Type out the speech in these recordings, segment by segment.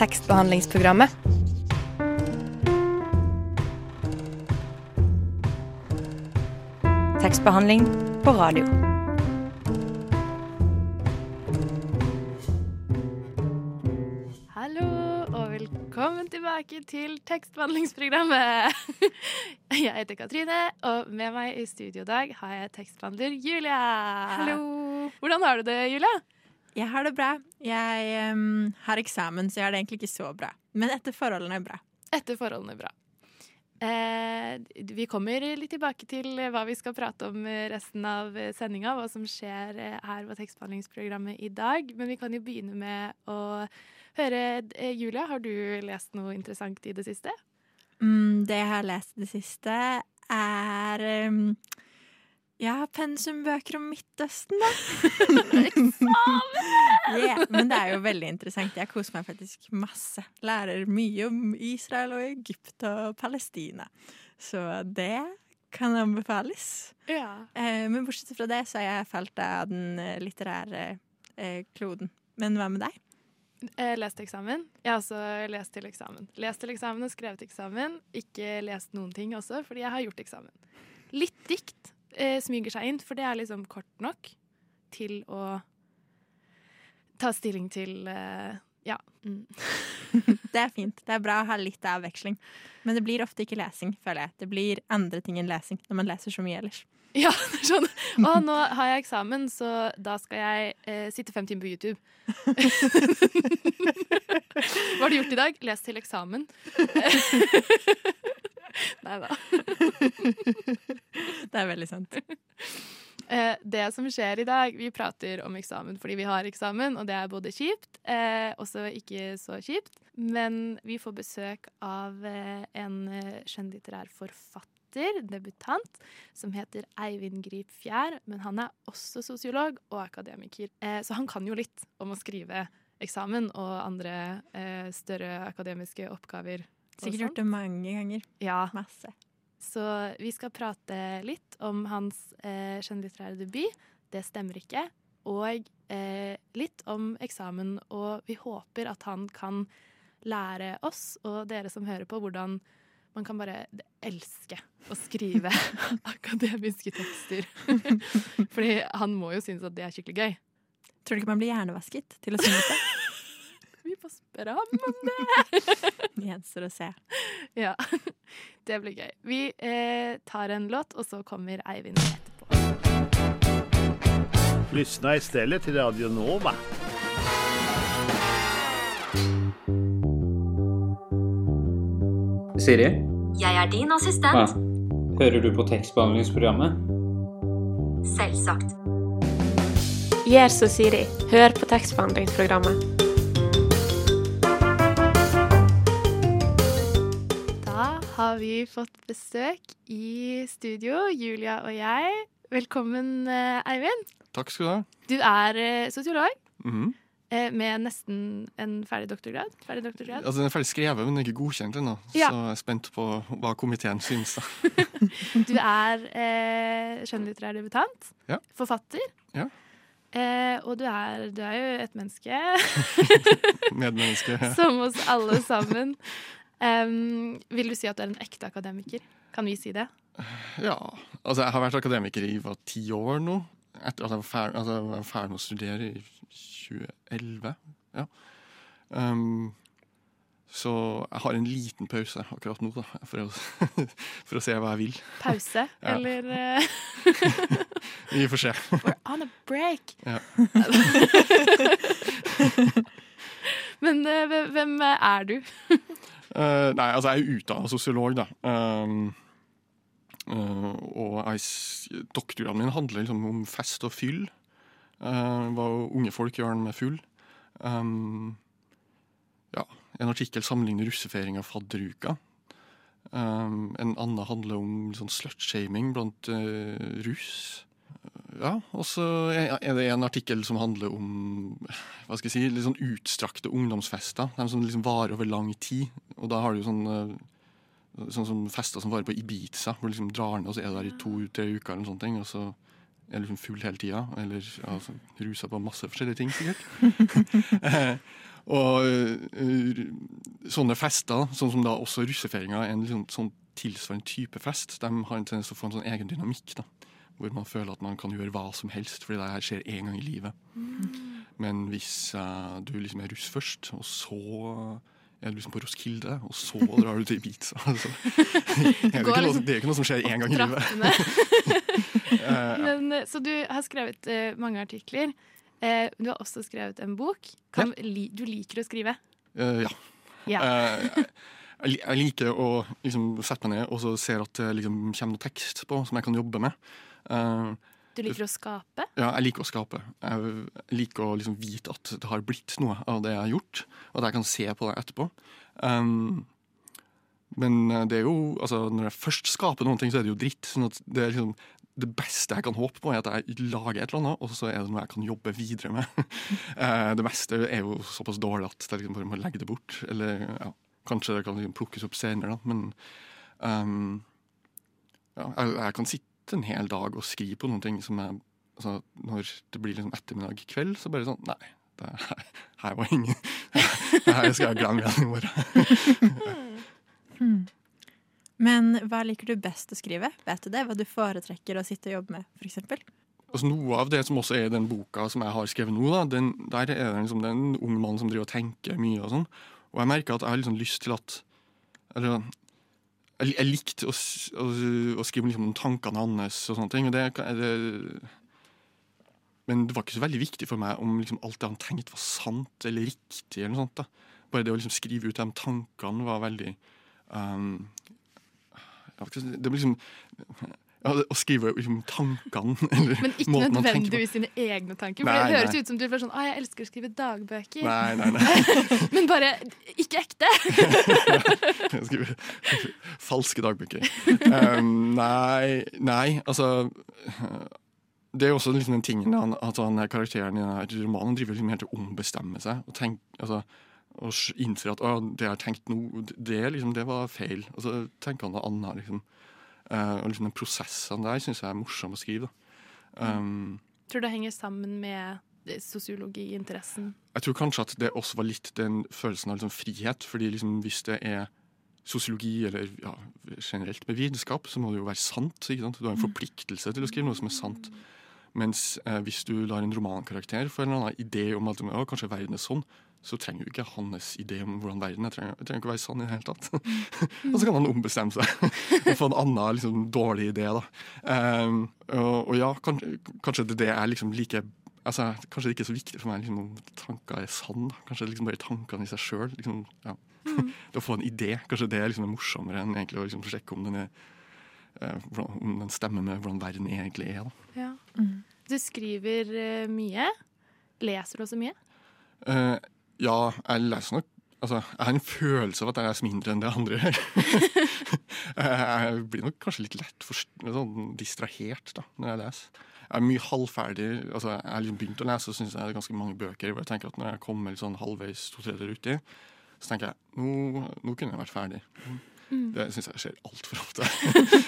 tekstbehandlingsprogrammet. Tekstbehandling på radio. Hallo, og velkommen tilbake til tekstbehandlingsprogrammet. Jeg heter Katrine, og med meg i studio i dag har jeg tekstbehandler Julia. Hallo. Hvordan har du det, Julia? Jeg har det bra. Jeg um, har eksamen, så jeg har det egentlig ikke så bra. Men etter forholdene er bra. Etter forholdene bra. Eh, vi kommer litt tilbake til hva vi skal prate om resten av sendinga, hva som skjer eh, her på tekstbehandlingsprogrammet i dag. Men vi kan jo begynne med å høre eh, Julia, har du lest noe interessant i det siste? Mm, det jeg har lest i det siste, er ehm, har pensumbøker om Midtøsten, da. yeah, men det er jo veldig interessant. Jeg koser meg faktisk masse. Lærer mye om Israel og Egypt og Palestina. Så det kan anbefales. Ja. Eh, men bortsett fra det, så har jeg falt av den eh, litterære eh, kloden. Men hva med deg? Eh, lest eksamen. Jeg har også lest til eksamen. Lest til eksamen og skrevet eksamen. Ikke lest noen ting også, fordi jeg har gjort eksamen. Litt dikt eh, smyger seg inn, for det er liksom kort nok til å ta stilling til eh, Ja. Mm. Det er fint. Det er bra å ha litt avveksling. Men det blir ofte ikke lesing, føler jeg. Det blir andre ting enn lesing når man leser så mye ellers. Ja, sånn. Å, nå har jeg eksamen, så da skal jeg eh, sitte fem timer på YouTube. Hva har du gjort i dag? Lest til eksamen. Nei da. Det er veldig sant. Eh, det som skjer i dag, vi prater om eksamen fordi vi har eksamen, og det er både kjipt, eh, også ikke så kjipt. Men vi får besøk av eh, en eh, skjønnlitterær forfatter, debutant, som heter Eivind Grip Fjær. Men han er også sosiolog og akademiker, eh, så han kan jo litt om å skrive eksamen og andre eh, større akademiske oppgaver. Sikkert gjort det mange ganger. Ja, Masse. så vi skal prate litt om hans eh, skjønnlitterære debut. Det stemmer ikke. Og eh, litt om eksamen. Og vi håper at han kan lære oss og dere som hører på, hvordan man kan bare elske å skrive akademiske tekster. Fordi han må jo synes at det er skikkelig gøy. Tror du ikke man blir hjernevasket til å synes det? Om det. Gjenstår å se. Ja, det blir gøy. Vi eh, tar en låt, og så kommer Eivind etterpå. Lyssna stedet til Radio Nova. Siri, Jeg er din ja. assistent. hører du på tekstbehandlingsprogrammet? Selvsagt. Gjør som Siri. Hør på tekstbehandlingsprogrammet. Har vi fått besøk i studio, Julia og jeg. Velkommen, eh, Eivind. Takk skal du ha. Du er eh, sosiolog Mm -hmm. med nesten en ferdig doktorgrad. Ferdig doktorgrad. Altså, den er ferdig skrevet, men ikke godkjent ennå. Ja. Så jeg er spent på hva komiteen syns. Du er eh, skjønnlitterær debutant. Ja. Forfatter. Ja. Eh, og du er, du er jo et menneske, Medmenneske. Ja. som oss alle sammen. Em, vil du si at du er en ekte akademiker? Kan vi si det? Ja. Altså, jeg har vært akademiker i hva, ti år nå. Etter at jeg var ferdig, altså, jeg var ferdig med å studere i 2011. Ja. Um, så jeg har en liten pause akkurat nå, da, for å, for å se hva jeg vil. Pause? Ja. Eller eh, Vi får se. We're on a break. Ja. Men eh, hvem er du? Eh, nei, altså jeg er utdanna sosiolog, da. Um, uh, og jeg, doktorgraden min handler liksom om fest og fyll. Uh, hva unge folk gjør med full. Um, ja, en artikkel sammenligner russefeiring av fadderuka. Um, en annen handler om sånn slutshaming blant russ. Ja, og så er det en artikkel som handler om hva skal jeg si, litt sånn utstrakte ungdomsfester. De som liksom varer over lang tid. Og da har du sånn eh, sånn som fester som varer på Ibiza, hvor du liksom drar ned og så er du der i to-tre uker, eller sånne ting, og så er du liksom full hele tida. Eller altså, rusa på masse forskjellige ting, sikkert. Og eh, sånne fester, sånn som da også russefeiringa er en liksom, sånn tilsvarende type fest, de har en tendens til å få en sånn egen dynamikk. da, Hvor man føler at man kan gjøre hva som helst, fordi det her skjer én gang i livet. Men hvis uh, du liksom er russ først, og så er du liksom på Roskilde, og så drar du til Ibiza altså, det, er noe, liksom det er jo ikke noe som skjer én gang i livet. Men, eh, så du har skrevet uh, mange artikler. Uh, du har også skrevet en bok. Kan, li, du liker å skrive. Uh, ja. Ja. Jeg, jeg liker å liksom, sette meg ned og så ser at det liksom, kommer noe tekst på som jeg kan jobbe med. Du liker å skape. ja, jeg liker å skape. Jeg liker å liksom, vite at det har blitt noe av det jeg har gjort, og at jeg kan se på det etterpå. Um, men det er jo, altså, når jeg først skaper noen ting, så er det jo dritt. Sånn at det, liksom, det beste jeg kan håpe på, er at jeg lager et eller annet, og så er det noe jeg kan jobbe videre med. Eh, det meste er jo såpass dårlig at jeg liksom bare må legge det bort. Eller ja, kanskje det kan liksom plukkes opp senere, da. Men um, ja, jeg, jeg kan sitte en hel dag og skrive på noen ting som jeg altså, Når det blir liksom ettermiddag kveld, så bare sånn Nei, det her, her var ingen Det her skal jeg glemme igjen i morgen. Men hva liker du best å skrive? Vet du det? Hva du foretrekker å sitte og jobbe med, f.eks.? Altså, noe av det som også er i den boka som jeg har skrevet nå, da, den, der er det liksom, det er en ung mann som driver og tenker mye og sånn. Og jeg merker at jeg har liksom lyst til at Eller jeg, likte å, å, å skrive liksom om tankene hans og sånne ting. Men det, det, men det var ikke så veldig viktig for meg om liksom alt det han tenkte var sant eller riktig. eller noe sånt da. Bare det å liksom skrive ut de tankene var veldig um, Det var liksom ja, Å skrive om tankene eller Men ikke han nødvendigvis sine egne tanker. For Nei, det høres nei. ut som du er sånn Å, jeg elsker å skrive dagbøker. Nei, nei, nei. Men bare ikke ekte. Jeg skriver falske dagbøker. Um, nei, nei, altså Det er jo også liksom den tingen han, at han er karakteren i denne romanen driver liksom helt til å ombestemme seg. Og, tenk, altså, og innser at det jeg har tenkt nå, det, liksom, det var feil. Og så tenker han noe annet. Liksom. Eh, og liksom den prosessen der syns jeg er morsom å skrive. Da. Um, Tror det henger sammen med sosiologiinteressen. Jeg tror kanskje at det også var litt den følelsen av liksom frihet. fordi liksom hvis det er sosiologi, eller ja, generelt med vitenskap, så må det jo være sant. ikke sant? Du har en forpliktelse til å skrive noe som er sant. Mens eh, hvis du lar en romankarakter få en eller annen idé om at å, kanskje verden er sånn, så trenger jo ikke hans idé om hvordan verden er. trenger, trenger ikke være sann i det hele tatt. og så kan han ombestemme seg og få en annen liksom, dårlig idé. da. Um, og, og ja, kan, kanskje det er liksom like altså, Kanskje det ikke er så viktig for meg liksom, om tanker er sann. Kanskje det liksom bare tankene i seg sjøl. Liksom, ja. det å få en idé. Kanskje det er liksom morsommere enn egentlig å liksom, sjekke om den, er, uh, hvordan, om den stemmer med hvordan verden egentlig er. da. Ja. Du skriver uh, mye. Leser du også mye? Eh, ja, jeg leser nok Altså, jeg har en følelse av at jeg leser mindre enn det andre gjør. jeg blir nok kanskje litt lett for, sånn, distrahert da, når jeg leser. Jeg er mye halvferdig. altså Jeg har liksom begynt å lese og syns jeg er ganske mange bøker. hvor jeg tenker at Når jeg kommer sånn halvveis to tredjedeler uti, så tenker jeg nå, nå kunne jeg vært ferdig. Det syns jeg skjer altfor ofte.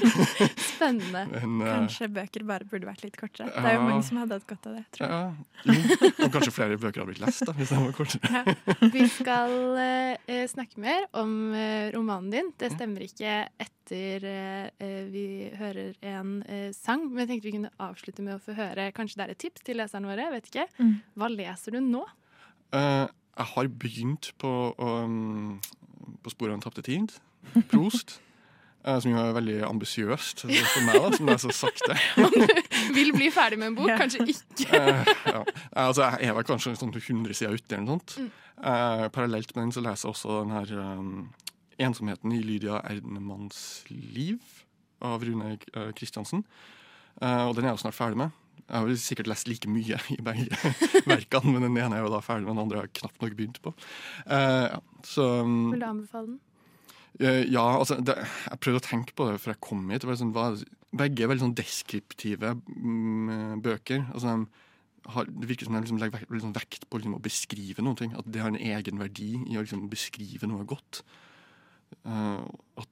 Spennende. Men, eh, Kanskje bøker bare burde vært litt kortere. Det er jo Ja. mange som hadde hatt godt av det. tror jeg. ja, jo, og kanskje flere bøker hadde blitt lest da, hvis de var kortere. Vi skal uh, snakke mer om uh, romanen din. Det stemmer ikke etter vi hører en sang, men jeg tenkte vi kunne avslutte med å få høre Kanskje det er et tips til leserne våre? vet ikke. Mm. Hva leser du nå? Eh, jeg har begynt på, um, på sporet av den tapte tid. Prost. eh, som jo er veldig ambisiøst for meg, da, som er så sakte. Vil bli ferdig med en bok, kanskje ikke. Eh, ja. Eh, altså, jeg er vel kanskje sånn 100 sider ute, eller noe sånt. Eh, parallelt med den så leser jeg også den her um, 'Ensomheten i Lydia Ernemanns liv' av Rune uh, Kristiansen. Eh, og den er jeg jo snart ferdig med. Jeg har sikkert lest like mye i begge verkene, men den ene er jo da ferdig, men den andre har jeg knapt nok begynt på. Eh, ja, så um, Vil du anbefale den? Eh, ja, altså det, Jeg prøvde å tenke på det før jeg kom hit. Sånn, hva, begge er veldig sånn deskriptive mm, bøker. Altså, har, det virker som de liksom legger vekt, sånn vekt på liksom, å beskrive noe. At det har en egen verdi i å liksom, beskrive noe godt. Uh, at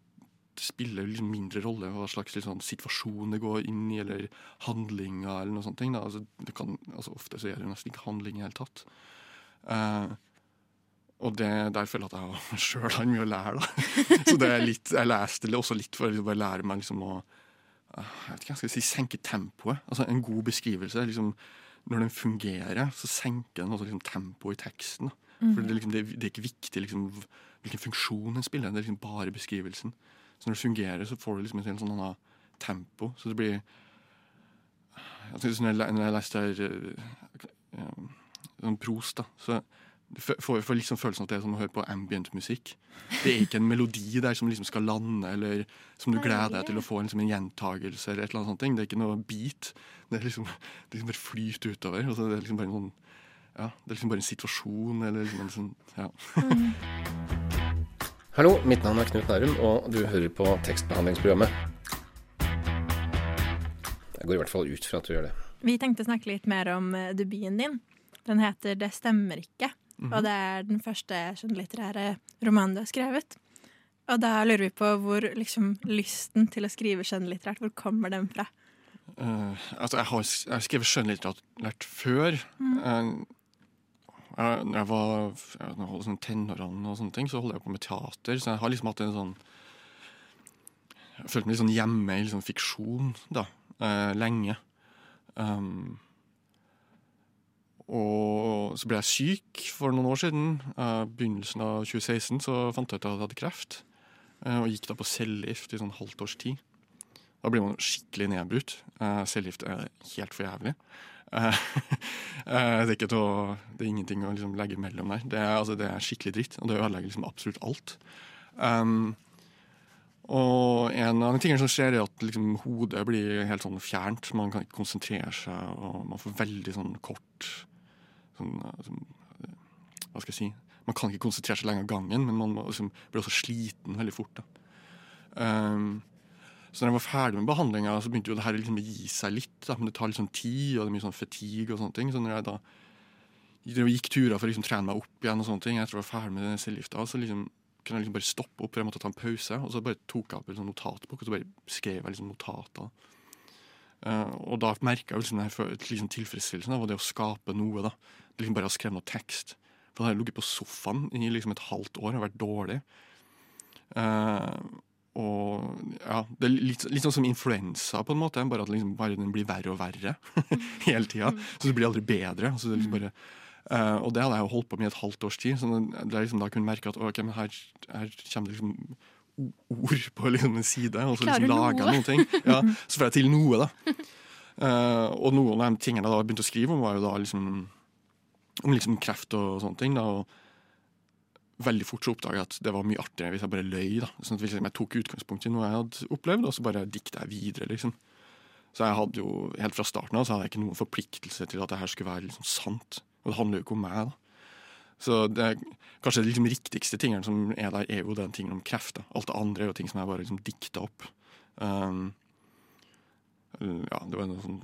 det spiller liksom mindre rolle hva slags liksom, situasjon det går inn i, eller handlinger eller noe sånt. Altså, kan, altså, ofte så er det nesten ikke handling i det hele tatt. Eh, og det, der føler jeg at jeg sjøl har mye å lære. da. Så det er litt, jeg leste det også litt for å bare lære meg liksom å jeg vet ikke jeg skal si, senke tempoet. Altså En god beskrivelse. liksom Når den fungerer, så senker den også liksom tempoet i teksten. da. For det, liksom, det, det er ikke viktig liksom, hvilken funksjon den spiller, det er liksom bare beskrivelsen. Så når det fungerer, så får du liksom et helt sånn annet tempo. Så det blir jeg synes når, jeg, når jeg leste her, eh, eh, sånn pros, da, så får får liksom følelsen at det er som å høre på ambient-musikk. Det er ikke en melodi der som liksom skal lande, eller som du gleder deg til å få liksom, en gjentagelse. eller et eller annet sånt. Det er ikke noe beat. Det er liksom, det liksom bare flyter utover. Og så er det liksom bare en sånn ja, det er liksom bare en situasjon, eller liksom en sånn ja. Hallo, mitt navn er Knut Nærum, og du hører på tekstbehandlingsprogrammet. Jeg går i hvert fall ut fra at du gjør det. Vi tenkte å snakke litt mer om debuten din. Den heter 'Det stemmer ikke', og det er den første skjønnlitterære romanen du har skrevet. Og da lurer vi på hvor liksom lysten til å skrive skjønnlitterært, hvor kommer den fra? Uh, altså, jeg har, jeg har skrevet skjønnlitterært før. Eh, jeg, når jeg var jeg, holdt sånn tenårene og sånne ting, så holdt jeg på med teater. Så jeg har liksom hatt en sånn Jeg følte meg litt sånn hjemme i liksom fiksjon, da. uh, lenge. Um, og så ble jeg syk for noen år siden. I begynnelsen av 2016 så fant jeg ut at jeg hadde kreft. eh, og gikk da på cellegift i sånn halvt års tid. Da blir man skikkelig nedbrutt. Uh, cellegift er helt for jævlig. Eh, eh, det, er å, det er ingenting å liksom legge mellom der. Det er, altså, det er skikkelig dritt, og det ødelegger liksom absolutt alt. Um, og en av de tingene som skjer, er at liksom, hodet blir helt sånn fjernt. Man kan ikke konsentrere seg, og man får veldig sånn kort sånn, sånn, Hva skal jeg si? Man kan ikke konsentrere seg lenge av gangen, men man liksom, blir også sliten veldig fort. Um, så når jeg var ferdig med behandlinga, begynte jo det her liksom å gi seg litt. Da. Men det tar litt sånn tid, og det er mye sånn fatigue og sånne ting. Så når jeg da gikk turer for å liksom trene meg opp igjen, og sånne ting, etter å være ferdig med den cellegifta, så liksom kunne jeg liksom bare stoppe opp, for jeg måtte ta en pause. Og så bare tok jeg opp en sånn notatbok, og så bare skrev jeg liksom notater. Uh, og da merka jeg liksom, liksom tilfredsstillelsen av det å skape noe. da. Liksom bare å skrevet noe tekst. For da har jeg ligget på sofaen i liksom et halvt år og vært dårlig. Uh, og ja, Det er litt, litt sånn som influensa, på en måte. Bare at liksom, bare den blir verre og verre hele tida. Så det blir aldri bedre. Så det er liksom bare, uh, og det hadde jeg jo holdt på med i et halvt års tid. Så det er liksom da kunne merke at ok, men her, her kommer det liksom ord på liksom en side, og så liksom lager jeg noe? noen ting. Ja, så får jeg til noe, da. Uh, og noen av de tingene jeg da begynte å skrive om, var jo da liksom om liksom kreft og sånne ting. da, og veldig fort så oppdaga jeg at det var mye artigere hvis jeg bare løy. da. Sånn at hvis jeg tok utgangspunkt i noe jeg hadde opplevd, og så bare dikta jeg videre. liksom. Så jeg hadde jo, helt fra starten av så hadde jeg ikke noen forpliktelse til at det her skulle være liksom sant. Og det handler jo ikke om meg. da. Så det er kanskje de liksom riktigste tingene som er der, er jo den tingen om kreft. da. Alt det andre er jo ting som jeg bare liksom dikta opp. Um, ja, det var noe sånn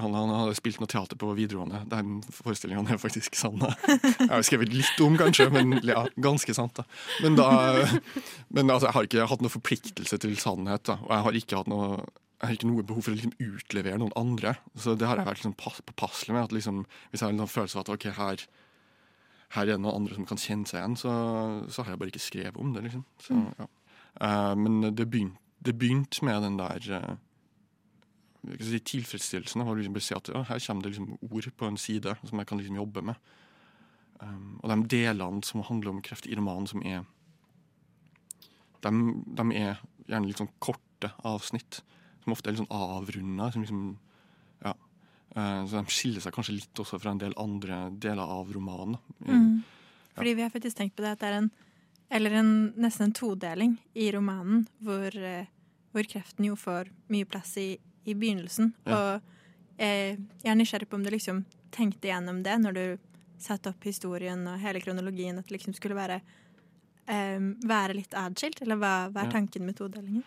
han, han hadde spilt noe teater på videregående. Den forestillinga er faktisk sann. Jeg har skrevet litt om, kanskje, men ja, ganske sant. da. Men, da, men altså, jeg har ikke hatt noe forpliktelse til sannhet. da. Og jeg har ikke hatt noe jeg har ikke noe behov for å liksom utlevere noen andre. Så det har jeg vært liksom pass, påpasselig med. at liksom, Hvis jeg har en følelse av at okay, her, her er det noen andre som kan kjenne seg igjen, så, så har jeg bare ikke skrevet om det. liksom. Så, ja. uh, men det begynte, det begynte med den der skal si, tilfredsstillelsen av å liksom se at ja, her kommer det liksom ord på en side som jeg kan liksom jobbe med. Um, og de delene som handler om kreft i romanen, som er de, de er gjerne litt sånn korte avsnitt, som ofte er litt sånn avrunda. Liksom, ja. uh, så de skiller seg kanskje litt også fra en del andre deler av romanen. Mm. Ja. Fordi vi har faktisk tenkt på det at det er en Eller en, nesten en todeling i romanen, hvor, eh, hvor kreften jo får mye plass i, i begynnelsen. Ja. Og eh, jeg er nysgjerrig på om du liksom tenkte gjennom det når du satte opp historien og hele kronologien, at det liksom skulle være eh, være litt adskilt? Eller hva, hva er Ja. tanken med todelingen?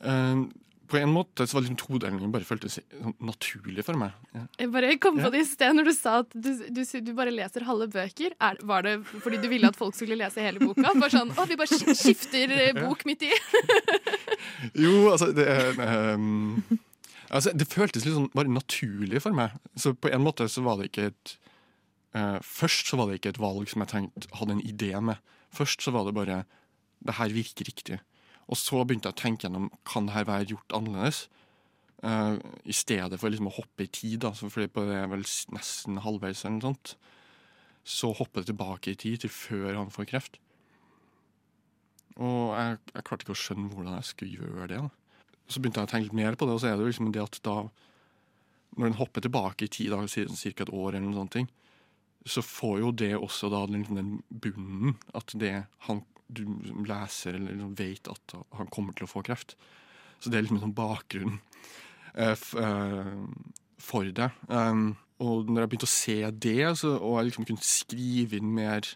Um på en måte så var liksom todelingen bare føltes sånn naturlig for meg. Ja. Jeg bare kom på det i sted når du sa at du, du, du bare leser halve bøker. Er, var det fordi du ville at folk skulle lese hele boka? Bare sånn, å, Vi bare skifter eh, bok midt i. Jo, altså det, ehm, altså det føltes litt sånn bare naturlig for meg. Så på en måte så var det ikke et uh, Først så var det ikke et valg som jeg tenkte, hadde en idé med. Først så var det bare Det her virker riktig. Og så begynte jeg å tenke gjennom kan det her være gjort annerledes. Uh, I stedet for liksom å hoppe i tid, da, fordi på det er vel nesten halvveis eller noe sånt. Så hopper det tilbake i tid til før han får kreft. Og jeg, jeg klarte ikke å skjønne hvordan jeg skulle gjøre det. Da. Så begynte jeg å tenke litt mer på det, og så er det jo liksom det at da Når den hopper tilbake i tid, da, ca. et år eller noe sånt, ting, så får jo det også da den, den bunnen at det han du leser eller liksom vet at han kommer til å få kreft. Så det er liksom en sånn bakgrunn f, eh, for det. Um, og når jeg begynte å se det, så, og jeg liksom kunne skrive inn mer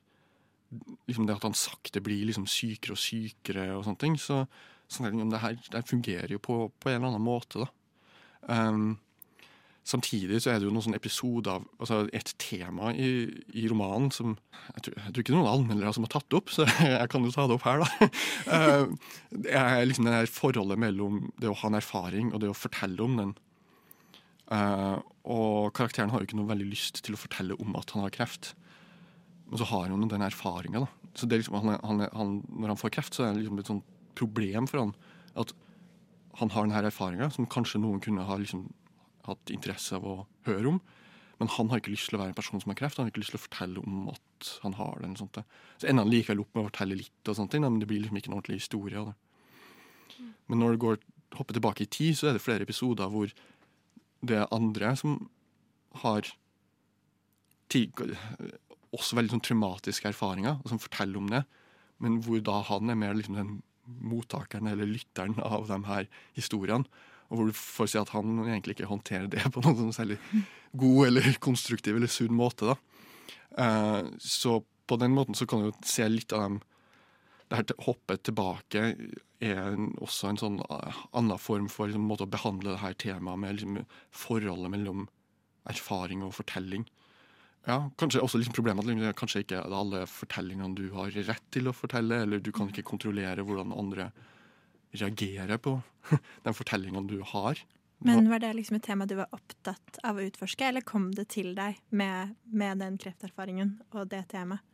liksom det at han sakte blir liksom sykere og sykere og sånne ting, så, så om det her det fungerer jo på, på en eller annen måte, da. Um, Samtidig så er det jo noen sånne episoder av altså et tema i, i romanen som jeg tror, jeg tror ikke det er noen anmeldere som har tatt opp, så jeg kan jo ta det opp her, da. Eh, Det er liksom det her forholdet mellom det å ha en erfaring og det å fortelle om den. Eh, og karakteren har jo ikke noe veldig lyst til å fortelle om at han har kreft. Men så har han jo den erfaringa, da. Så det er liksom, han, han, han, når han får kreft, så er det liksom et sånt problem for han at han har denne erfaringa som kanskje noen kunne ha liksom hatt interesse av å høre om. Men han har ikke lyst til å være en person som har kreft. Han har ikke lyst til å fortelle om at han har den. sånt. Så ender han likevel opp med å fortelle litt, og ting, men det blir liksom ikke en ordentlig historie av det. Men når det går hopper tilbake i tid, så er det flere episoder hvor det er andre som har også veldig sånn traumatiske erfaringer, og som forteller om det, men hvor da han er mer liksom den mottakeren eller lytteren av de her historiene. Og hvor du får si at han egentlig ikke håndterer det på noen sånn særlig god eller konstruktiv eller sunn måte. da. Eh, så på den måten så kan du se litt av dem Det her hoppet tilbake er også en sånn eh, annen form for liksom, måte å behandle det her temaet med liksom, forholdet mellom erfaring og fortelling. Ja, Kanskje også liksom problemet at kanskje ikke alle fortellingene du har rett til å fortelle, eller du kan ikke kontrollere hvordan andre reagerer på den fortellingene du har. Men var det liksom et tema du var opptatt av å utforske, eller kom det til deg med, med den krefterfaringen og det temaet?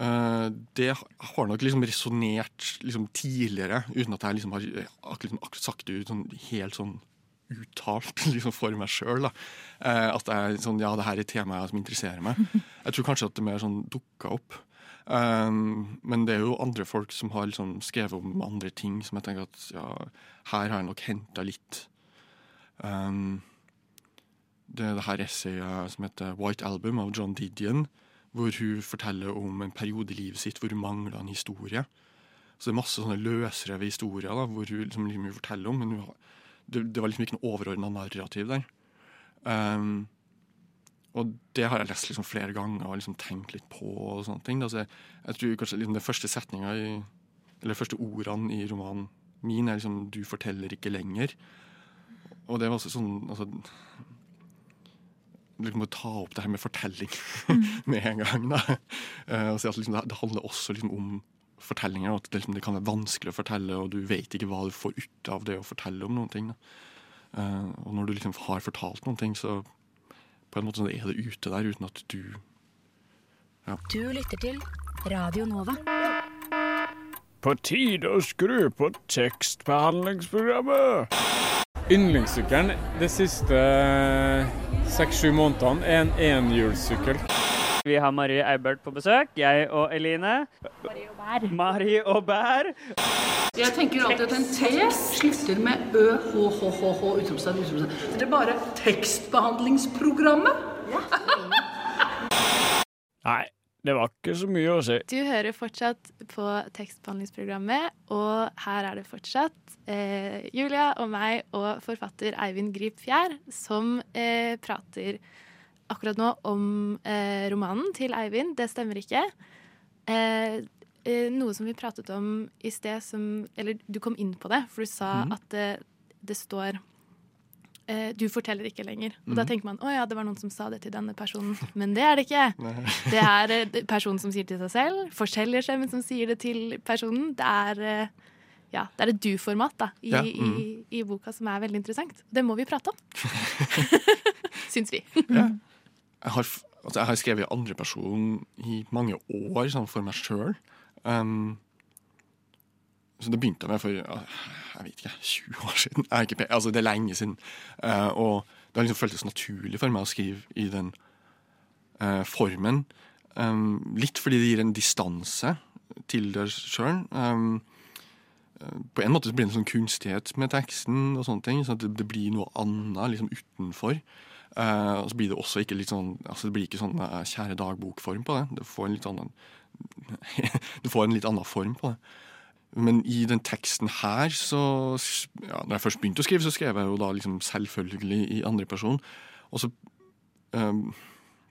Eh, det har nok liksom resonnert liksom tidligere, uten at jeg liksom har ak akkurat sagt det ut sånn, helt sånn uttalt liksom for meg sjøl. at jeg, sånn, ja, det her er temaet som interesserer meg. Jeg tror kanskje at det mer sånn dukka opp. Um, men det er jo andre folk som har liksom skrevet om andre ting som jeg tenker at ja, her har jeg nok henta litt. Um, det det her essayet som heter White Album av John Didion, hvor hun forteller om en periode i livet sitt hvor hun mangla en historie. Så det er masse sånne løsrevet historier da, hvor hun liksom, liksom, hun forteller om, men hun, har- det, det var liksom ikke noe overordna narrativ der. Um, og det har jeg lest liksom flere ganger og liksom tenkt litt på. og sånne ting. Da. Så jeg, jeg tror kanskje liksom den første setninga i, eller første ordene i romanen min er liksom 'du forteller ikke lenger'. Og det var også sånn altså, liksom å ta opp det her med fortelling med en gang. da. Uh, og si at liksom, det, det handler også liksom om fortellinger, at det, liksom, det kan være vanskelig å fortelle, og du vet ikke hva du får ut av det å fortelle om noen ting. Da. Eh, og når du liksom har fortalt noen ting, så på en måte så er det ute der uten at du Du lytter til Radio Nova. På tide å skru på tekstbehandlingsprogrammet. Yndlingssykkelen de siste seks-sju månedene er en enhjulssykkel. Vi har Marie Eibert på besøk. Jeg og Eline. Marie og Bær. Marie og Bær. Jeg tenker alltid at en T slutter med ø, h, h, h, h, utropstegn, utropstegn. Det er bare tekstbehandlingsprogrammet. Nei, det var ikke så mye å si. Du hører fortsatt på tekstbehandlingsprogrammet, og her er det fortsatt eh, Julia og meg og forfatter Eivind Grip Fjær som eh, prater akkurat nå om eh, romanen til Eivind. Det stemmer ikke. Eh, eh, noe som vi pratet om i sted, som Eller du kom inn på det, for du sa mm. at det, det står eh, du forteller ikke lenger. Og da Mhm. tenker man å ja, det var noen som sa det til denne personen. Men det er det ikke. Det er eh, personen som sier det til seg selv, forskjelligskjemmen som sier det til personen. Det er, ja, det er et du-format da, i, Ja, mm. i boka som er veldig interessant. Det må vi prate om. Syns vi. Jeg har, altså Jeg har skrevet i andreperson i mange år sånn for meg sjøl. Um, så det begynte med for jeg vet ikke, 20 år siden. Ikke, altså Det er lenge siden. Uh, og det har liksom føltes naturlig for meg å skrive i den uh, formen. Um, litt fordi det gir en distanse til deg sjøl. Um, eh, på en måte så blir det en sånn kunstighet med teksten, og sånne ting, så det, det blir noe annet liksom utenfor. Eh, og så blir det også ikke litt sånn altså det blir ikke sånn uh, kjære dagbokform på det. Det får en litt annen Du får en litt annen form på det. Men i den teksten her, så ja, Når jeg først begynte å skrive, så skrev jeg jo da liksom selvfølgelig i andre person. Og så um,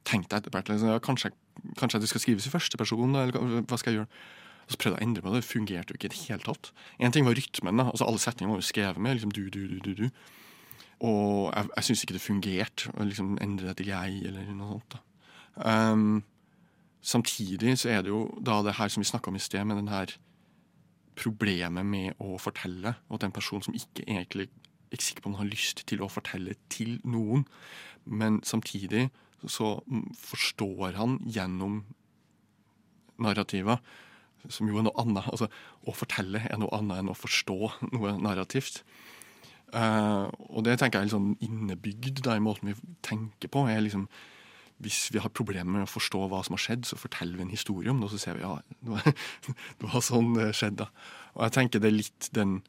tenkte jeg etter hvert liksom, ja, kanskje, kanskje det skal skrives i første person, eller hva- skal jeg gjøre? Og så prøvde jeg å endre på det. Det fungerte jo ikke i det hele tatt. En ting var rytmen. da, altså Alle setninger var jo skrevet med liksom du, du, du, du. du. Og jeg, jeg syns ikke det fungerte å liksom endre det til jeg, eller noe sånt. da. Um, samtidig så er det jo da det her som vi snakka om i sted, med den her problemet med å fortelle, og at en person som ikke egentlig ikke sikker på om han har lyst til å fortelle til noen, men samtidig så forstår han gjennom narrativer, som jo er noe annet. Altså, å fortelle er noe annet enn å forstå noe narrativt. Eh, og det tenker jeg er sånn innebygd da, i måten vi tenker på. er liksom hvis vi har problemer med å forstå hva som har skjedd, så forteller vi en historie om det, og så ser vi ja, det var, sånn det skjedde. Og jeg tenker det er litt den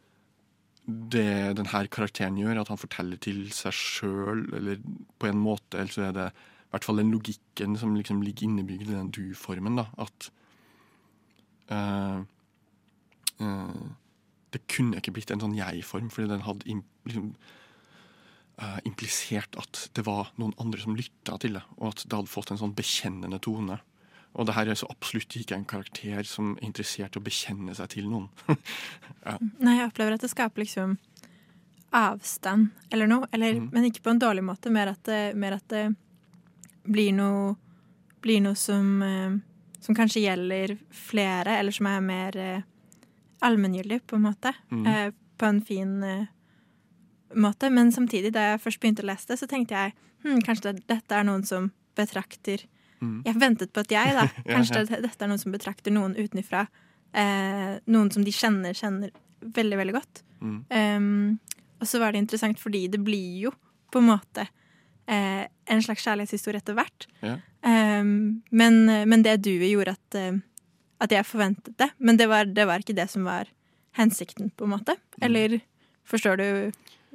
det den her karakteren gjør, at han forteller til seg sjøl, eller på en måte, eller så er det i hvert fall den logikken som liksom ligger innebygd i den du-formen, da, at uh, uh, Det kunne ikke blitt en sånn jeg-form, fordi den hadde liksom, uh, implisert at det var noen andre som lytta til det, og at det hadde fått en sånn bekjennende tone. Og det her er så absolutt ikke en karakter som er interessert i å bekjenne seg til noen. ja. Nei, jeg opplever at det skaper liksom avstand eller noe. Eller, Men ikke på en dårlig måte. Mer at det, mer at det blir noe, blir noe som, eh, som kanskje gjelder flere, eller som er mer eh, allmenngyldig, på en måte. Mm. Eh, på en fin eh, måte. Men samtidig, da jeg først begynte å lese det, så tenkte jeg hm, kanskje det, dette er noen som betrakter Mm. Jeg ventet på at jeg, da. Kanskje det, dette er noen som betrakter noen utenfra. Eh, noen som de kjenner, kjenner veldig, veldig godt. Mm. Um, og så var det interessant fordi det blir jo på en måte eh, en slags kjærlighetshistorie etter hvert. Ja. Um, men, men det duet gjorde at, eh, at jeg forventet det. Men det var, det var ikke det som var hensikten, på en måte. Eller forstår du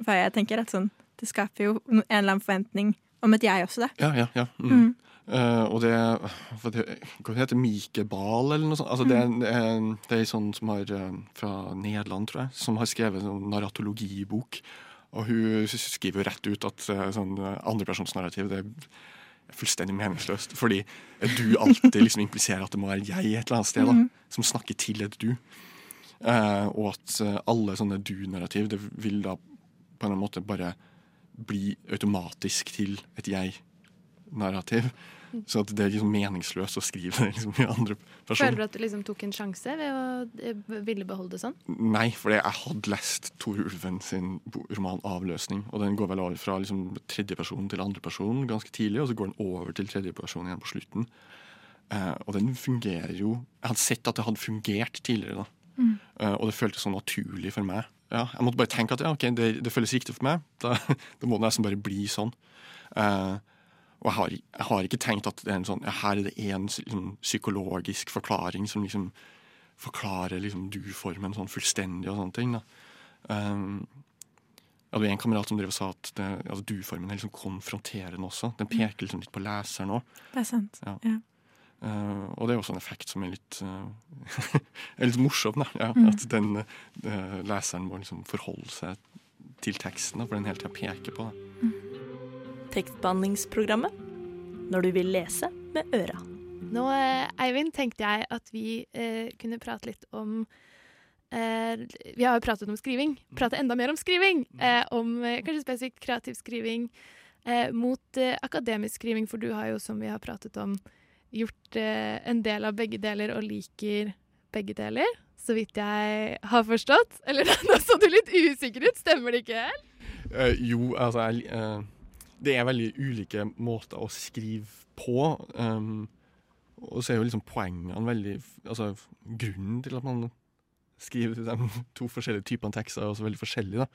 hva jeg tenker? At sånn, det skaper jo en eller annen forventning om et jeg også, det. Ja, ja, ja. Mm. Mm. Uh, og det hva det, det heter Mike Bahl, eller noe sånt? Altså, det, er, en- det er en- det er sånn som har eh, fra Nederland, tror jeg, som har skrevet en sånn narratologibok. Og hun skriver jo rett ut at sånn eh, andrepersonsnarrativ det er fullstendig meningsløst. Fordi du alltid liksom impliserer at det må være jeg et eller annet sted, da, Mhm. som snakker til et du. Uh, og at eh, alle sånne du-narrativ det vil da på en eller annen måte bare bli automatisk til et jeg-narrativ. Så at det er liksom meningsløst å skrive det liksom i andre person. Føler du at du liksom tok en sjanse ved å eh, ville beholde det sånn? Nei, for jeg hadde lest Tor Ulven sin roman 'Avløsning'. Og den går vel over fra liksom tredjeperson til andreperson ganske tidlig, og så går den over til tredjeperson igjen på slutten. Eh, og den fungerer jo Jeg hadde sett at det hadde fungert tidligere, da. Mm. Eh, og det føltes så naturlig for meg. Ja, jeg måtte bare tenke at ja, okay, det, det føles riktig for meg. Da, da må det nesten bare bli sånn. Eh, og jeg har, jeg har ikke tenkt at det er en sånn, ja, her er det en liksom, psykologisk forklaring som liksom forklarer liksom, du-formen sånn fullstendig og sånne ting. da. Um, jeg hadde en kamerat som drev og sa at det, altså, du-formen er liksom konfronterende også. Den peker liksom litt på leseren òg. Det er sant. Ja. Ja. Eh, og det er også en effekt som er litt, uh, er litt morsom. Da. Ja, Mm. At den uh, leseren må liksom forholde seg til teksten, da, for den hele tida peker på det. Tekstbehandlingsprogrammet. Når du vil lese med øra. Nå, eh, Eivind, tenkte jeg at vi eh, kunne prate litt om eh, Vi har jo pratet om skriving. Prate enda mer om skriving! Eh, om eh, kanskje spesifikt kreativ skriving eh, mot eh, akademisk skriving, for du har jo, som vi har pratet om, gjort eh, en del av begge deler og liker begge deler. Så vidt jeg har forstått. Eller nå så du litt usikker ut, stemmer det ikke helt? Uh, jo, altså jeg, uh, det er veldig ulike måter å skrive på. Um, og så er jo liksom poengene veldig Altså grunnen til at man skriver de to forskjellige typene tekster, er også veldig forskjellig, da.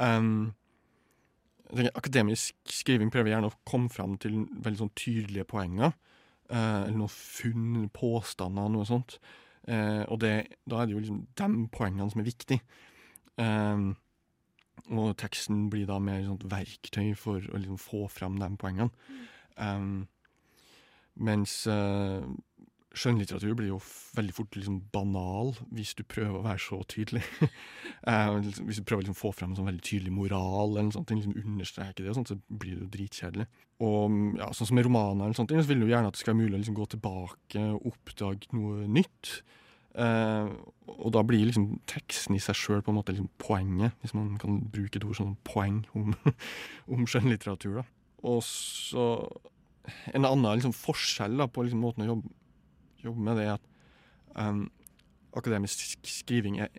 Um, akademisk skriving prøver gjerne å komme fram til veldig sånn tydelige poenger. Uh, eller noen funn, påstander, noe sånt. Uh, og det, da er det jo liksom de poengene som er viktige. Um, og teksten blir da mer sånt verktøy for å liksom få fram de poengene. Um, mens uh, skjønnlitteratur blir jo veldig fort liksom banal hvis du prøver å være så tydelig. uh, hvis du prøver å liksom få frem en sånn veldig tydelig moral, eller sånt, liksom understreke det, sånt, så blir det jo dritkjedelig. Og ja, sånn som med romaner, eller sånt, så vil du gjerne at det skal være mulig å liksom gå tilbake og oppdage noe nytt. Uh, og da blir liksom teksten i seg sjøl på en måte liksom poenget, hvis man kan bruke et ord som poeng om, om skjønnlitteratur. da. Og så En annen liksom forskjell da, på liksom måten å jobbe, jobbe, med det, er at um, akademisk skriving er,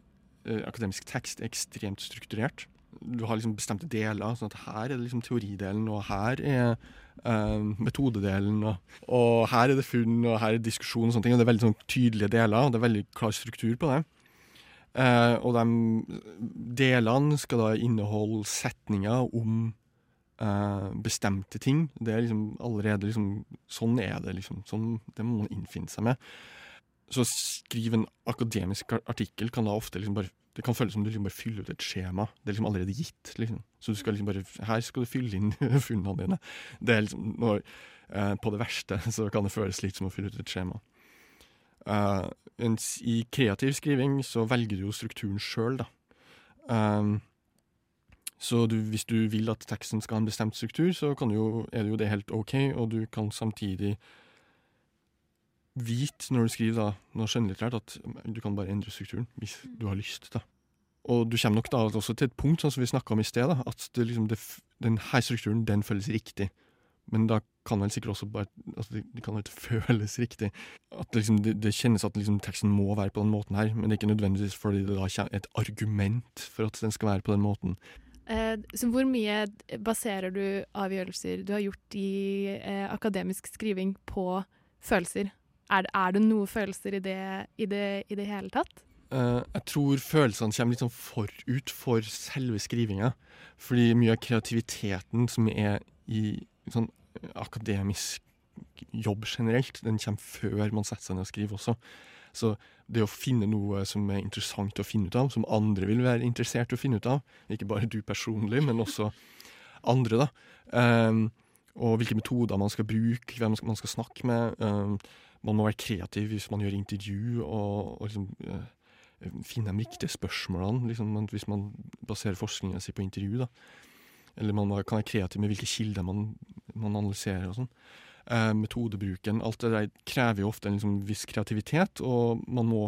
uh, akademisk tekst er ekstremt strukturert. Du har liksom bestemte deler. sånn at Her er det liksom teoridelen, og her er uh, metodedelen. Og, og, her er det funn, og her er diskusjon og sånne ting. og Det er veldig sånn tydelige deler, og det er veldig klar struktur på det. Uh, og de delene skal da inneholde setninger om uh, bestemte ting. Det er liksom allerede liksom Sånn er det, liksom. Sånn, det må man innfinne seg med. Så å skrive en akademisk artikkel kan da ofte liksom bare det kan føles som du liksom bare fyller ut et skjema. Det er liksom allerede gitt. Liksom. Så du skal liksom bare, her skal du fylle inn funnene dine. Det er liksom, når, eh, på det verste så kan det føles litt som å fylle ut et skjema. Uh, I kreativ skriving så velger du jo strukturen sjøl, da. Um, så du, hvis du vil at teksten skal ha en bestemt struktur, så jo, er det jo det helt OK, og du kan samtidig vite når du skriver da, noe skjønnlitterært, at du kan bare endre strukturen hvis du har lyst. da. Og du kommer nok da også til et punkt sånn som vi snakka om i sted, da, at det, liksom, det, den her strukturen den føles riktig. Men da kan vel sikkert også bare altså det, det kan ikke føles riktig. At liksom, det, det, kjennes at liksom, teksten må være på den måten her, men det er ikke nødvendigvis fordi det da kommer et argument for at den skal være på den måten. Eh, så hvor mye baserer du avgjørelser du har gjort i eh, akademisk skriving, på følelser? Er, er, det noe følelser i det, i det, i det hele tatt? Uh, jeg tror følelsene kommer litt sånn forut for selve skrivinga. Fordi mye av kreativiteten som er i sånn akademisk jobb generelt, den kommer før man setter seg ned og skriver også. Så det å finne noe som er interessant å finne ut av, som andre vil være interessert i å finne ut av, ikke bare du personlig, men også andre, da. Um, og hvilke metoder man skal bruke, hvem man skal snakke med. Um, man må være kreativ hvis man gjør intervju, og, og liksom, uh, finne de riktige spørsmålene. Liksom, hvis man baserer forskningen sin på intervju. da. Eller man kan være kreativ med hvilke kilder man, man analyserer og sånn. Uh, metodebruken. Alt det der krever jo ofte en liksom, viss kreativitet, og man må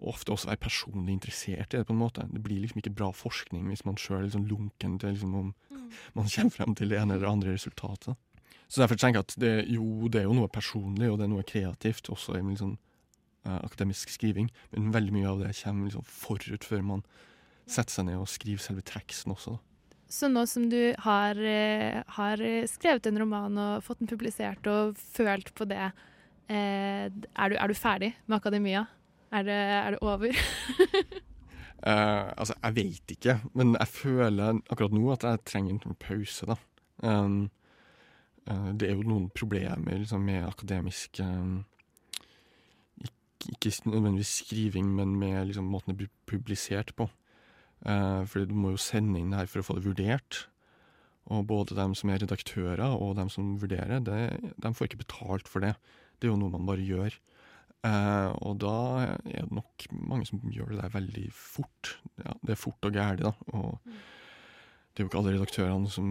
ofte også være personlig interessert i det. på en måte. Det blir liksom ikke bra forskning hvis man sjøl er liksom lunken til liksom, om mm. man kommer frem til det ene eller andre resultatet. Så derfor tenker jeg at det, jo, det er jo noe personlig, og det er noe kreativt, også i liksom, uh, akademisk skriving. Men veldig mye av det kommer liksom forut før man setter seg ned og skriver selve teksten også. Da. Så nå som du har, eh, har, skrevet en roman og fått den publisert og følt på det, eh, er, du, er, du, ferdig med akademia? Er det, er det over? uh, altså, jeg vet ikke, men jeg føler akkurat nå at jeg trenger en pause, da. Um, uh, det er jo noen problemer liksom, med akademisk um, ikke, ikke, nødvendigvis skriving, men med liksom, måten det blir publisert på. Uh, fordi du må jo sende inn det her for å få det vurdert. Og både dem som er redaktører og dem som vurderer, det, de får ikke betalt for det. Det er jo noe man bare gjør. Eh, og da er det nok mange som gjør det der veldig fort. Ja, det er fort og gæli, da. Og mm. det er jo ikke alle redaktørene som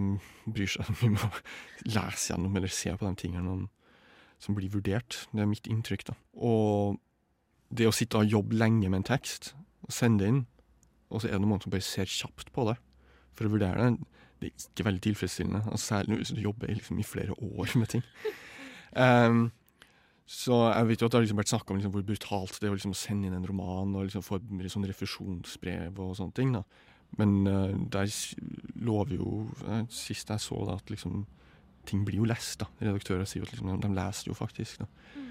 bryr seg mye om å lese gjennom eller se på de tingene som blir vurdert. Det er mitt inntrykk, da. Og det å sitte og jobbe lenge med en tekst, og sende det inn, og så er det noen som bare ser kjapt på det for å vurdere det, det er ikke veldig tilfredsstillende. Altså, særlig hvis du jobber liksom, i flere år med ting. Um, Så jeg vet jo at det har liksom vært snakka om liksom hvor brutalt det er å liksom sende inn en roman og liksom få sånn refusjonsbrev og sånne ting. da. Men uh, der lover jo uh, Sist jeg så det, at liksom ting blir jo lest. da. Redaktører sier jo at liksom, de leser jo faktisk. da.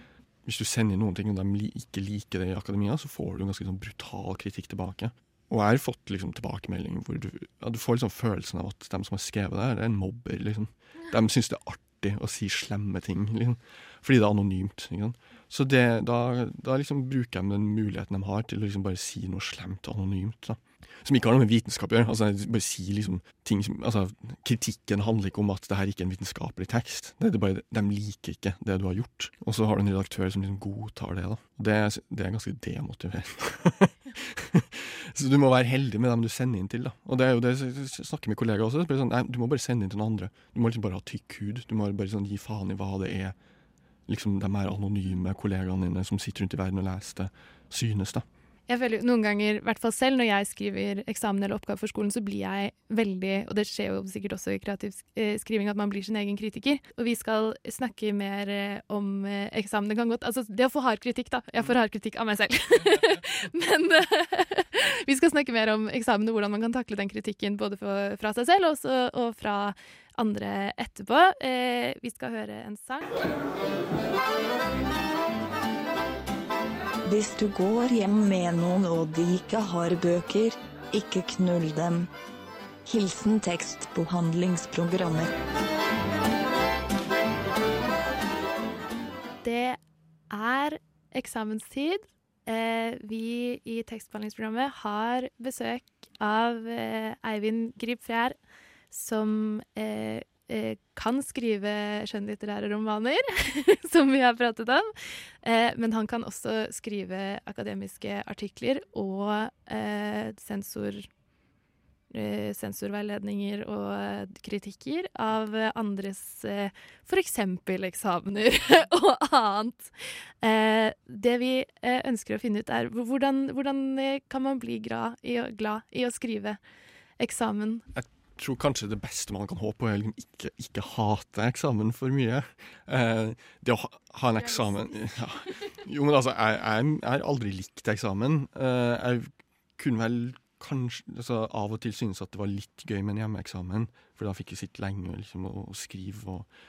Hvis du sender inn noen ting og de ikke liker det i akademia, så får du en ganske sånn brutal kritikk tilbake. Og jeg har fått liksom tilbakemelding hvor du, ja, du får liksom følelsen av at de som har skrevet det, her, er en mobber. liksom. De syns det er artig å si slemme ting, liksom. fordi det er anonymt. Liksom. Så det, da, da liksom bruker de den muligheten de har til å liksom bare si noe slemt anonymt. da. Som ikke har noe med vitenskap å gjøre. Altså, bare si liksom ting som, altså, Kritikken handler ikke om at det her ikke er en vitenskapelig tekst. Det er bare, De liker ikke det du har gjort. Og så har du en redaktør som liksom godtar det. da. Det, det er ganske demotiverende. så du må være heldig med dem du sender inn til. da. Og det er jo det jeg snakker med kollegaer også. Sånn, nei, Du må bare sende inn til noen andre. Du må liksom bare ha tykk hud. Du må bare sånn gi faen i hva det er liksom de her anonyme kollegaene dine som sitter rundt i verden og leser det, synes. da. Jeg føler Noen ganger, i hvert fall selv når jeg skriver eksamen eller oppgave for skolen, så blir jeg veldig, og det skjer jo sikkert også i kreativ eh, skriving, at man blir sin egen kritiker. Og vi skal snakke mer eh, om eh, eksamen. Det kan godt Altså, det å få hard kritikk, da. Jeg får hard kritikk av meg selv. Men vi skal snakke mer om eksamen og hvordan man kan takle den kritikken både fra seg selv også, og fra andre etterpå. Vi skal høre en sang. Hvis du går hjem med noen og de ikke har bøker, ikke knull dem. Hilsen tekstbehandlingsprogrammet. Det er eksamenstid. Eh, vi i tekstbehandlingsprogrammet har besøk av eh, Eivind Grip Fjær, som eh, kan skrive skjønnlitterære romaner, som vi har pratet om. Eh, men han kan også skrive akademiske artikler og eh, sensor eh, sensorveiledninger og eh, kritikker av eh, andres eh, f.eks. eksamener og annet. Eh, det vi eh, ønsker å finne ut, er hvordan, hvordan eh, kan man bli glad i, glad i å skrive eksamen? Jeg tror kanskje det beste man kan håpe på, er å ikke, ikke hate eksamen for mye. Eh, det å ha, ha en eksamen ja. Jo, men altså, jeg, har aldri likt eksamen. Eh, jeg kunne vel kanskje altså, av og til synes at det var litt gøy med en hjemmeeksamen, for da fikk jeg sitte lenge liksom, og, og skrive og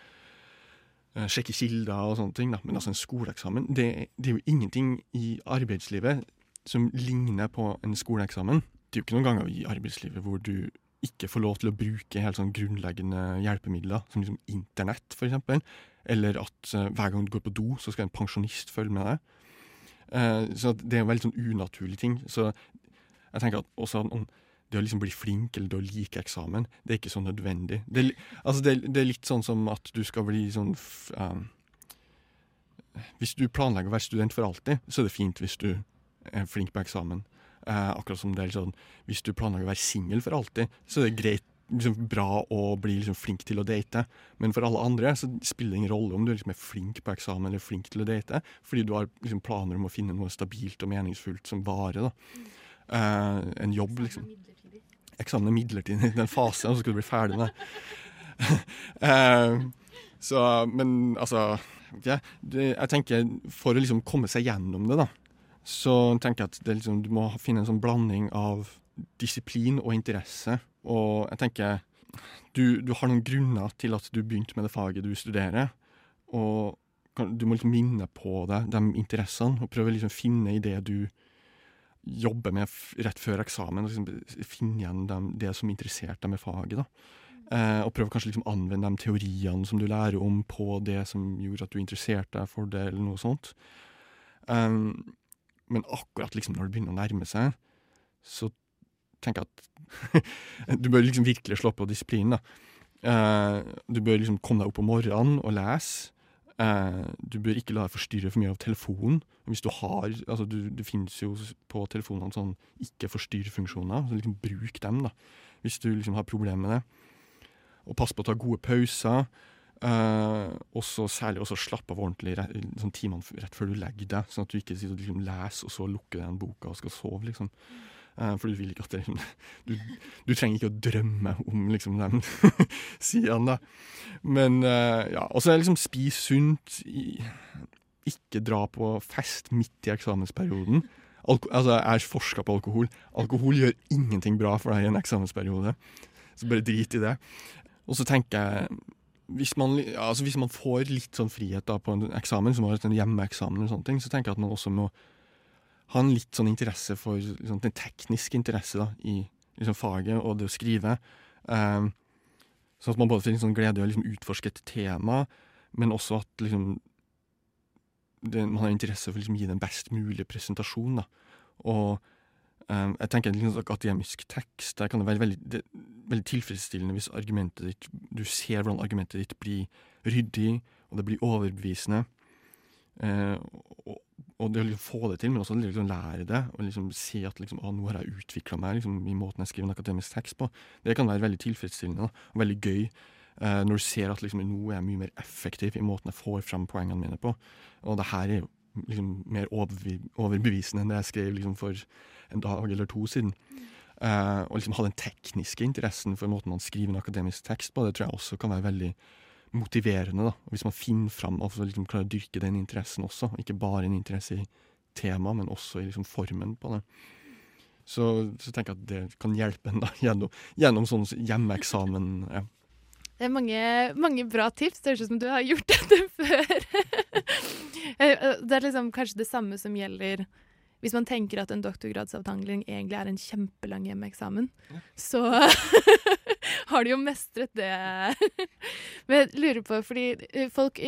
eh, sjekke kilder og sånne ting. Da. Men altså, en skoleeksamen, det, det er jo ingenting i arbeidslivet som ligner på en skoleeksamen. Det er jo ikke noen ganger i arbeidslivet hvor du ikke får lov til å bruke helt sånn grunnleggende hjelpemidler, som liksom internett, eksempel. Eller at uh, hver gang du går på do, så skal en pensjonist følge med deg. Uh, så at det er en veldig sånn unaturlig ting. Så jeg tenker at også om det å liksom bli flink eller det å like eksamen, det er ikke så nødvendig. Det altså det, det er litt sånn som at du skal bli sånn um, Hvis du planlegger å være student for alltid, så er det fint hvis du er flink på eksamen. Eh, akkurat som det er sånn Hvis du planlegger å være singel for alltid, så er det greit liksom bra å bli liksom flink til å date. Men for alle andre så spiller det ingen rolle om du liksom er flink på eksamen eller flink til å date, fordi du har liksom planer om å finne noe stabilt og meningsfullt som varer. da. Eh, en jobb, liksom. Eksamen er midlertidig. Den fasen, så skal du bli ferdig med det. Eh, så, men altså ja, det, Jeg tenker for å liksom komme seg gjennom det, da, så tenker jeg at liksom, du må finne en sånn blanding av disiplin og interesse. Og jeg tenker du, du har noen grunner til at du begynte med det faget du studerer. Og du må liksom minne på deg de interessene, og prøve liksom finne i det du jobber med rett før eksamen. Liksom finne igjen dem, det som interesserte deg med faget. Eh, og prøve kanskje liksom anvende de teoriene som du lærer om på det som gjorde at du interesserte deg for det, eller noe sånt. Um, men akkurat liksom når det begynner å nærme seg, så tenker jeg at du bør liksom virkelig slå på disiplinen. Eh, du bør liksom komme deg opp om morgenen og lese. Uh, du bør ikke la deg forstyrre for mye av telefonen. Hvis du har, altså du, Det finnes jo på telefonene sånn ikke-forstyrr-funksjoner. så liksom Bruk dem da, hvis du liksom har problemer med det. Og pass på å ta gode pauser. Uh, også Særlig også slappe av ordentlig sånn timene rett før du legger deg, sånn at du ikke sitter og liksom leser og så lukker den boka og skal sove. liksom. uh, for du vil ikke at det du, du trenger ikke å drømme om liksom de sidene. Men uh, ja. Og så er det liksom spis sunt. Ikke dra på fest midt i eksamensperioden. alko altså, jeg har forska på alkohol. Alkohol gjør ingenting bra for deg i en eksamensperiode. Så bare drit i det. Og så tenker jeg hvis man, altså hvis man får litt sånn frihet da på en eksamen, som har en hjemmeeksamen, eller sånne ting, så tenker jeg at man også må ha en litt sånn interesse for liksom, den tekniske interesse da, i liksom, faget og det å skrive. Um, sånn at man både får en sånn glede i å liksom, utforske et tema, men også at liksom, det, man har interesse for å liksom, gi den best mulige presentasjonen. Og jeg tenker liksom, Akademisk tekst der kan det være veldig, det, veldig tilfredsstillende hvis argumentet ditt, du ser hvordan argumentet ditt blir ryddig, og det blir overbevisende. Uh, og, og, det å liksom få det til, men også liksom lære det, og liksom se at liksom, nå har jeg utvikla meg liksom, i måten jeg skriver en akademisk tekst på, det kan være veldig tilfredsstillende da, og veldig gøy. Uh, når du ser at liksom, nå er jeg mye mer effektiv i måten jeg får fram poengene mine på. Og det her er jo liksom mer overbevisende enn det jeg skrev liksom, for en dag eller to siden. Uh, og liksom ha den tekniske interessen for måten man skriver en akademisk tekst på, det tror jeg også kan være veldig motiverende. da. Hvis man finner fram og liksom klarer å dyrke den interessen også. Ikke bare en interesse i temaet, men også i liksom formen på det. Så, så tenker jeg at det kan hjelpe en da, gjennom, gjennom sånn hjemmeeksamen. ja. Det er mange, mange bra tips. Det høres ut som du har gjort dette før. det er liksom kanskje det samme som gjelder hvis man tenker at en doktorgradsavtangling egentlig er en kjempelang hjemmeeksamen, ja. så har de jo mestret det. Men jeg lurer på, fordi folk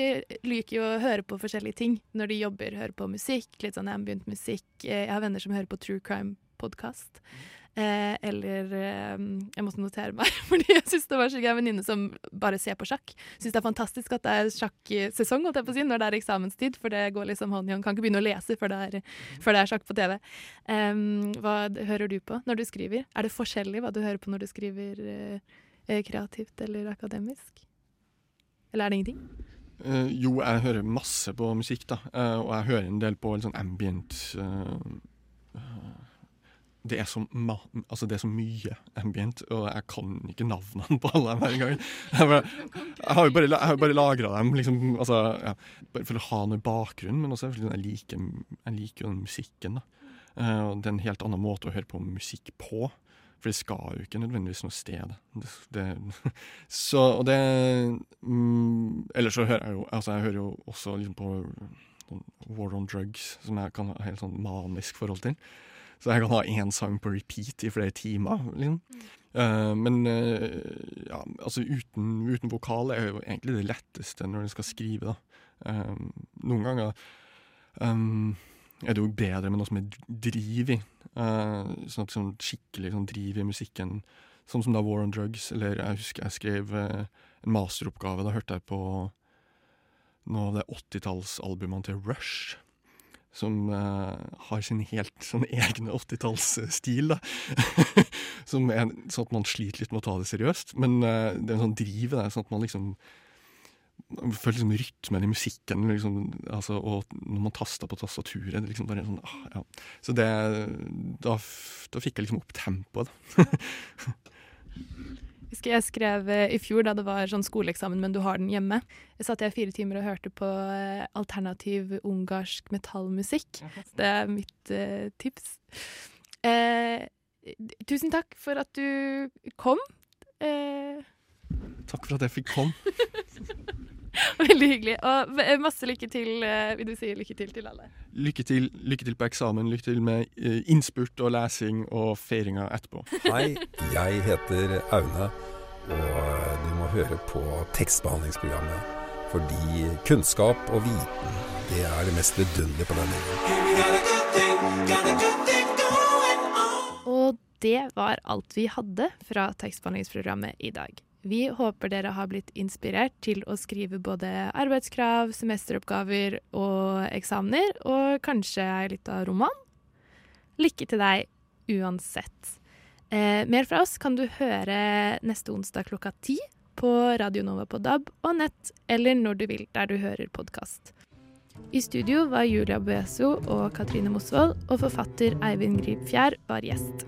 liker jo å høre på forskjellige ting når de jobber. Hører på musikk, litt sånn ambient musikk. Jeg har venner som hører på true crime-podkast. Eh, eller eh, Jeg måtte notere meg, fordi jeg syns det var så gøy. En venninne som bare ser på sjakk. Syns det er fantastisk at det er sjakksesong holdt jeg på å si, når det er eksamenstid, for det går liksom hånd i hånd. Kan ikke begynne å lese før det er, før det er sjakk på TV. Eh, hva hører du på når du skriver? Er det forskjellig hva du hører på når du skriver uh, kreativt eller akademisk? Eller er det ingenting? Uh, jo, jeg hører masse på musikk, da. Uh, og jeg hører en del på litt sånn ambient det er, så altså det er så mye ambient, og jeg kan ikke navnene på alle hver gang. Jeg, jeg har jo bare, jeg bare lagra dem liksom, altså, ja, bare for å ha noe bakgrunn, men også fordi jeg liker, jeg liker jo den musikken. Da. Uh, det er en helt annen måte å høre på musikk på, for det skal jo ikke nødvendigvis noe sted. Det, det, så, og det mm, Ellers så hører jeg jo altså jeg hører jo også liksom på sånn War on Drugs, som jeg kan ha helt sånn manisk forhold til. Så jeg kan ha én sang på repeat i flere timer. Liksom. Uh, men uh, ja, altså uten, uten, vokal er jo egentlig det letteste når en skal skrive. da. Um, noen ganger um, er det jo bedre med noe som er driv i. Sånn at sånn skikkelig sånn driv i musikken. Sånn som da War on Drugs. Eller jeg husker jeg skrev en masteroppgave. Da hørte jeg på noe av det 80-tallsalbumene til Rush som uh, har sin helt sånn egne 80-tallsstil. som er sånn at man sliter litt med å ta det seriøst. Men uh, det er en sånn driv der, sånn at man liksom føler liksom rytmen i musikken, liksom, altså, og når man taster på tastaturet det liksom bare sånn, ah, ja. Så det da, da, fikk jeg liksom opp tempoet, husker jeg skrev eh, i fjor, da det var sånn skoleeksamen, men du har den hjemme. Jeg satt jeg fire timer og hørte på eh, alternativ ungarsk metallmusikk. Det er mitt uh, tips. Eh, tusen takk for at du kom. Eh. Takk for at jeg fikk komme. Veldig hyggelig. Og masse lykke til, vil du si lykke til til alle? Lykke til, lykke til på eksamen. Lykke til med innspurt og lesing og feiringa etterpå. Hei, jeg heter Aune, og du må høre på tekstbehandlingsprogrammet. Fordi kunnskap og viten, det er det mest vidunderlige på denne Og det var alt vi hadde fra tekstbehandlingsprogrammet i dag. Vi håper dere har blitt inspirert til å skrive både arbeidskrav, semesteroppgaver og eksamener, og kanskje ei lita roman. Lykke til deg uansett. Eh, mer fra oss kan du høre neste onsdag klokka ti på Radio Nova på DAB og nett, eller når du vil der du hører podkast. I studio var Julia Bueso og Katrine Mosvold, og forfatter Eivind Grip Fjær var gjest.